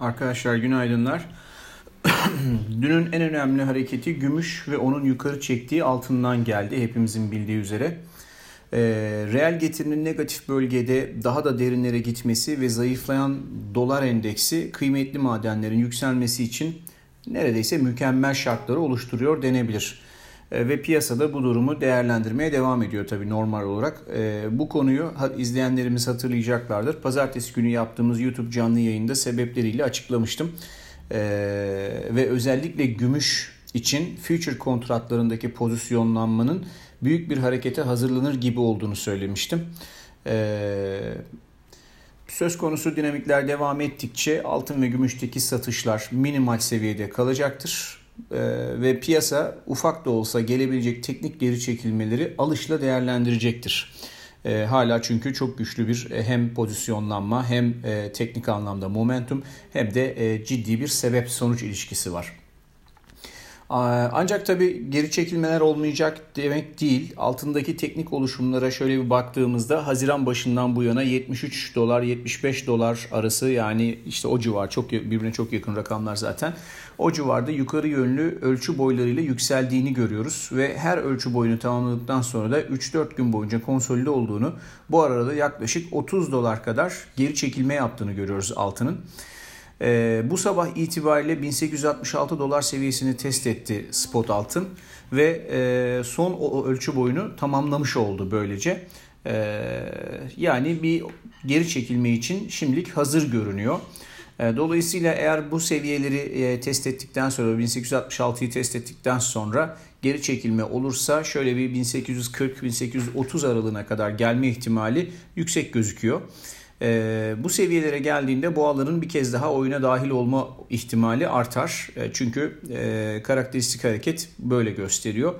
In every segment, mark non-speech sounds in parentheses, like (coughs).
Arkadaşlar günaydınlar. (coughs) Dünün en önemli hareketi gümüş ve onun yukarı çektiği altından geldi hepimizin bildiği üzere. Ee, reel getirinin negatif bölgede daha da derinlere gitmesi ve zayıflayan dolar endeksi kıymetli madenlerin yükselmesi için neredeyse mükemmel şartları oluşturuyor denebilir. Ee, ve piyasada bu durumu değerlendirmeye devam ediyor tabii normal olarak. Ee, bu konuyu izleyenlerimiz hatırlayacaklardır. Pazartesi günü yaptığımız YouTube canlı yayında sebepleriyle açıklamıştım. Ee, ve özellikle gümüş için future kontratlarındaki pozisyonlanmanın büyük bir harekete hazırlanır gibi olduğunu söylemiştim. Söz konusu dinamikler devam ettikçe altın ve gümüşteki satışlar minimal seviyede kalacaktır ve piyasa ufak da olsa gelebilecek teknik geri çekilmeleri alışla değerlendirecektir. E, hala çünkü çok güçlü bir e, hem pozisyonlanma hem e, teknik anlamda momentum hem de e, ciddi bir sebep sonuç ilişkisi var. Ancak tabi geri çekilmeler olmayacak demek değil. Altındaki teknik oluşumlara şöyle bir baktığımızda Haziran başından bu yana 73 dolar 75 dolar arası yani işte o civar çok birbirine çok yakın rakamlar zaten. O civarda yukarı yönlü ölçü boylarıyla yükseldiğini görüyoruz ve her ölçü boyunu tamamladıktan sonra da 3-4 gün boyunca konsolide olduğunu bu arada yaklaşık 30 dolar kadar geri çekilme yaptığını görüyoruz altının. E, bu sabah itibariyle 1866 dolar seviyesini test etti spot altın ve e, son o ölçü boyunu tamamlamış oldu böylece. E, yani bir geri çekilme için şimdilik hazır görünüyor. E, dolayısıyla eğer bu seviyeleri e, test ettikten sonra 1866'yı test ettikten sonra geri çekilme olursa şöyle bir 1840-1830 aralığına kadar gelme ihtimali yüksek gözüküyor. E, bu seviyelere geldiğinde boğaların bir kez daha oyuna dahil olma ihtimali artar. E, çünkü e, karakteristik hareket böyle gösteriyor.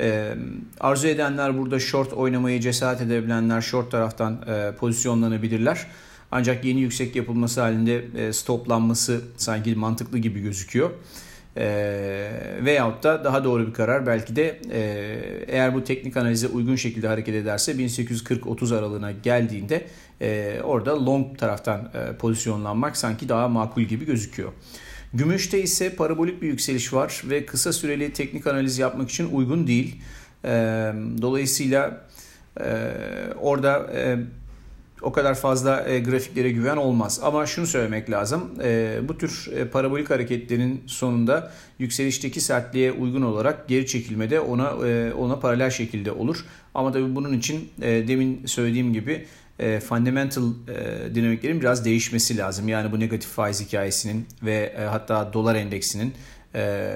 E, arzu edenler burada short oynamayı cesaret edebilenler short taraftan e, pozisyonlanabilirler. Ancak yeni yüksek yapılması halinde e, stoplanması sanki mantıklı gibi gözüküyor. E, veyahut da daha doğru bir karar belki de e, eğer bu teknik analize uygun şekilde hareket ederse 1840-30 aralığına geldiğinde e, orada long taraftan e, pozisyonlanmak sanki daha makul gibi gözüküyor. Gümüşte ise parabolik bir yükseliş var ve kısa süreli teknik analiz yapmak için uygun değil. E, dolayısıyla e, orada e, o kadar fazla e, grafiklere güven olmaz. Ama şunu söylemek lazım. E, bu tür e, parabolik hareketlerin sonunda yükselişteki sertliğe uygun olarak geri çekilme de ona e, ona paralel şekilde olur. Ama tabii bunun için e, demin söylediğim gibi e, fundamental e, dinamiklerin biraz değişmesi lazım. Yani bu negatif faiz hikayesinin ve e, hatta dolar endeksinin e,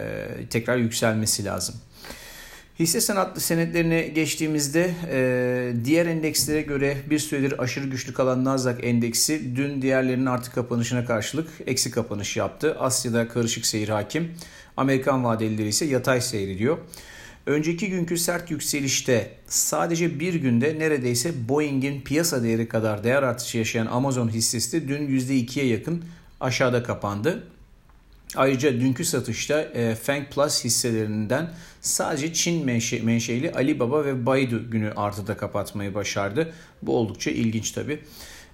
tekrar yükselmesi lazım. Hisse senatlı senetlerine geçtiğimizde e, diğer endekslere göre bir süredir aşırı güçlü kalan Nasdaq endeksi dün diğerlerinin artık kapanışına karşılık eksi kapanış yaptı. Asya'da karışık seyir hakim. Amerikan vadelileri ise yatay seyrediyor. Önceki günkü sert yükselişte sadece bir günde neredeyse Boeing'in piyasa değeri kadar değer artışı yaşayan Amazon hissesi de dün %2'ye yakın aşağıda kapandı. Ayrıca dünkü satışta e, Fang Plus hisselerinden sadece Çin menşe, menşeli Alibaba ve Baidu günü artıda kapatmayı başardı. Bu oldukça ilginç tabi.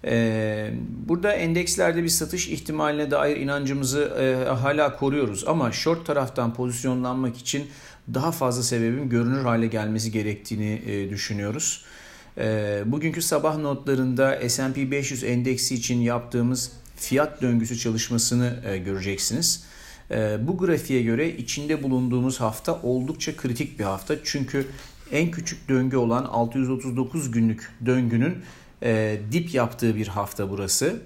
E, burada endekslerde bir satış ihtimaline dair inancımızı e, hala koruyoruz ama short taraftan pozisyonlanmak için daha fazla sebebin görünür hale gelmesi gerektiğini e, düşünüyoruz. E, bugünkü sabah notlarında S&P 500 endeksi için yaptığımız fiyat döngüsü çalışmasını e, göreceksiniz. E, bu grafiğe göre içinde bulunduğumuz hafta oldukça kritik bir hafta. Çünkü en küçük döngü olan 639 günlük döngünün e, dip yaptığı bir hafta burası.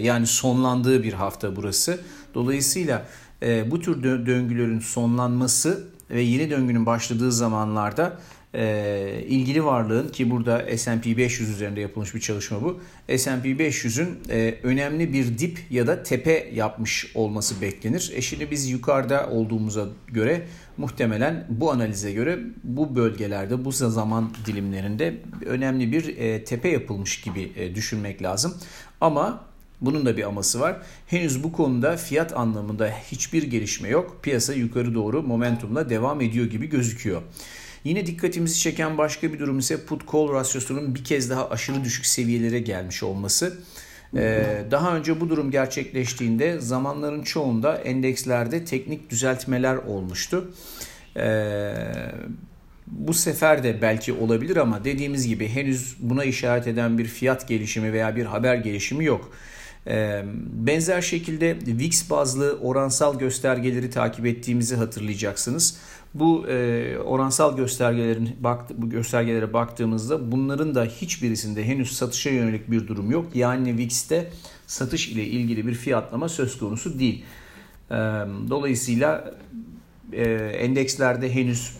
Yani sonlandığı bir hafta burası. Dolayısıyla bu tür döngülerin sonlanması ve yeni döngünün başladığı zamanlarda e, ilgili varlığın ki burada S&P 500 üzerinde yapılmış bir çalışma bu. S&P 500'ün e, önemli bir dip ya da tepe yapmış olması beklenir. E şimdi biz yukarıda olduğumuza göre muhtemelen bu analize göre bu bölgelerde bu zaman dilimlerinde önemli bir e, tepe yapılmış gibi e, düşünmek lazım. Ama bunun da bir aması var. Henüz bu konuda fiyat anlamında hiçbir gelişme yok. Piyasa yukarı doğru momentumla devam ediyor gibi gözüküyor. Yine dikkatimizi çeken başka bir durum ise put call rasyosunun bir kez daha aşırı düşük seviyelere gelmiş olması. Ee, daha önce bu durum gerçekleştiğinde zamanların çoğunda endekslerde teknik düzeltmeler olmuştu. Ee, bu sefer de belki olabilir ama dediğimiz gibi henüz buna işaret eden bir fiyat gelişimi veya bir haber gelişimi yok. Ee, benzer şekilde VIX bazlı oransal göstergeleri takip ettiğimizi hatırlayacaksınız. Bu e, oransal göstergelerin bu göstergelere baktığımızda bunların da hiçbirisinde henüz satışa yönelik bir durum yok. Yani VIX'te satış ile ilgili bir fiyatlama söz konusu değil. E, dolayısıyla e, endekslerde henüz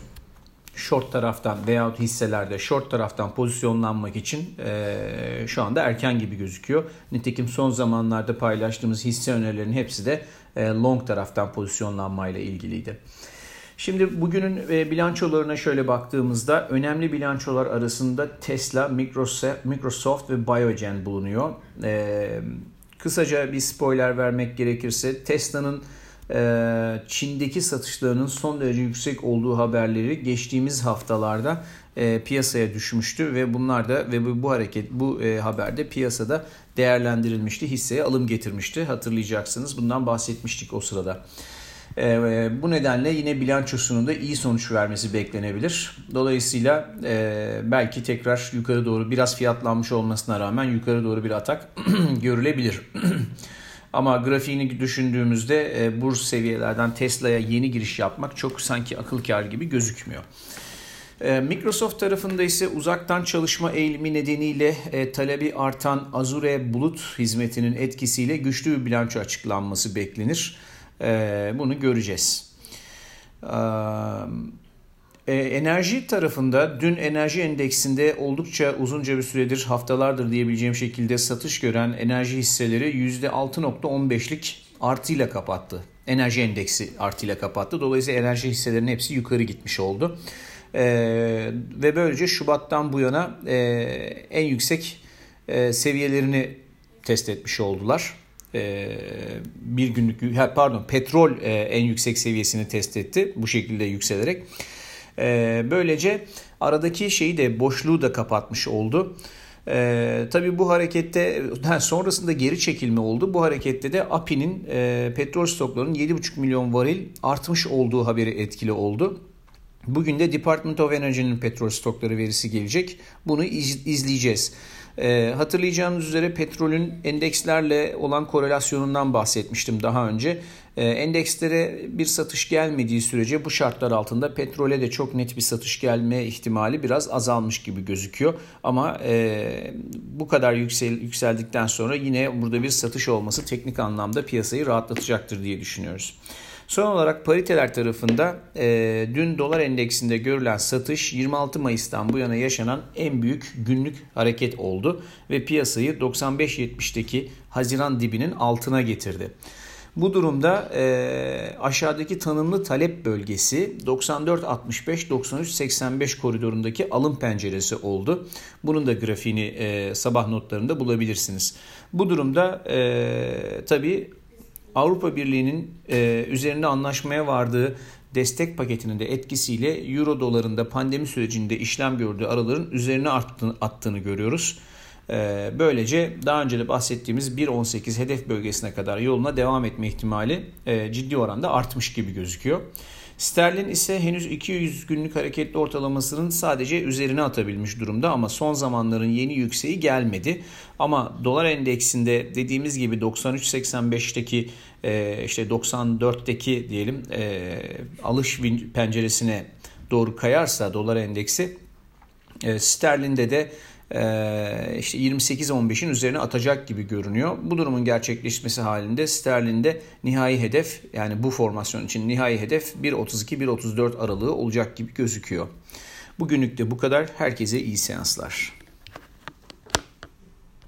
short taraftan veyahut hisselerde short taraftan pozisyonlanmak için e, şu anda erken gibi gözüküyor. Nitekim son zamanlarda paylaştığımız hisse önerilerinin hepsi de e, long taraftan pozisyonlanmayla ilgiliydi. Şimdi bugünün bilançolarına şöyle baktığımızda önemli bilançolar arasında Tesla, Microsoft ve Biogen bulunuyor. E, kısaca bir spoiler vermek gerekirse Tesla'nın Çin'deki satışlarının son derece yüksek olduğu haberleri geçtiğimiz haftalarda piyasaya düşmüştü ve bunlar da ve bu hareket bu haberde piyasada değerlendirilmişti hisseye alım getirmişti hatırlayacaksınız bundan bahsetmiştik o sırada. E, bu nedenle yine bilançosunun da iyi sonuç vermesi beklenebilir. Dolayısıyla e, belki tekrar yukarı doğru biraz fiyatlanmış olmasına rağmen yukarı doğru bir atak (clears throat) görülebilir. (clears throat) Ama grafiğini düşündüğümüzde e, burs seviyelerden Tesla'ya yeni giriş yapmak çok sanki akıl kâr gibi gözükmüyor. E, Microsoft tarafında ise uzaktan çalışma eğilimi nedeniyle e, talebi artan Azure bulut hizmetinin etkisiyle güçlü bir bilanço açıklanması beklenir. Ee, bunu göreceğiz. Ee, enerji tarafında dün enerji endeksinde oldukça uzunca bir süredir haftalardır diyebileceğim şekilde satış gören enerji hisseleri %6.15'lik artıyla kapattı. Enerji endeksi artıyla kapattı. Dolayısıyla enerji hisselerinin hepsi yukarı gitmiş oldu. Ee, ve böylece Şubat'tan bu yana e, en yüksek e, seviyelerini test etmiş oldular. E, bir günlük pardon petrol e, en yüksek seviyesini test etti bu şekilde yükselerek. E, böylece aradaki şeyi de boşluğu da kapatmış oldu. Ee, tabii bu harekette sonrasında geri çekilme oldu. Bu harekette de API'nin e, petrol stoklarının 7,5 milyon varil artmış olduğu haberi etkili oldu. Bugün de Department of Energy'nin petrol stokları verisi gelecek. Bunu iz, izleyeceğiz. E, hatırlayacağınız üzere petrolün endekslerle olan korelasyonundan bahsetmiştim daha önce. E, endekslere bir satış gelmediği sürece bu şartlar altında petrole de çok net bir satış gelme ihtimali biraz azalmış gibi gözüküyor. Ama e, bu kadar yüksel, yükseldikten sonra yine burada bir satış olması teknik anlamda piyasayı rahatlatacaktır diye düşünüyoruz. Son olarak pariteler tarafında e, dün dolar endeksinde görülen satış 26 Mayıs'tan bu yana yaşanan en büyük günlük hareket oldu ve piyasayı 95.70'teki Haziran dibinin altına getirdi. Bu durumda e, aşağıdaki tanımlı talep bölgesi 94-65-93-85 koridorundaki alım penceresi oldu. Bunun da grafiğini e, sabah notlarında bulabilirsiniz. Bu durumda e, tabii Avrupa Birliği'nin e, üzerinde anlaşmaya vardığı destek paketinin de etkisiyle euro dolarında pandemi sürecinde işlem gördüğü araların üzerine attığını görüyoruz. E, böylece daha önce de bahsettiğimiz 1.18 hedef bölgesine kadar yoluna devam etme ihtimali e, ciddi oranda artmış gibi gözüküyor. Sterlin ise henüz 200 günlük hareketli ortalamasının sadece üzerine atabilmiş durumda ama son zamanların yeni yükseği gelmedi. Ama dolar endeksinde dediğimiz gibi 93.85'teki e, işte 94'teki diyelim e, alış penceresine doğru kayarsa dolar endeksi sterlinde de işte 28-15'in üzerine atacak gibi görünüyor. Bu durumun gerçekleşmesi halinde sterlinde nihai hedef yani bu formasyon için nihai hedef 1.32-1.34 aralığı olacak gibi gözüküyor. Bugünlük de bu kadar. Herkese iyi seanslar.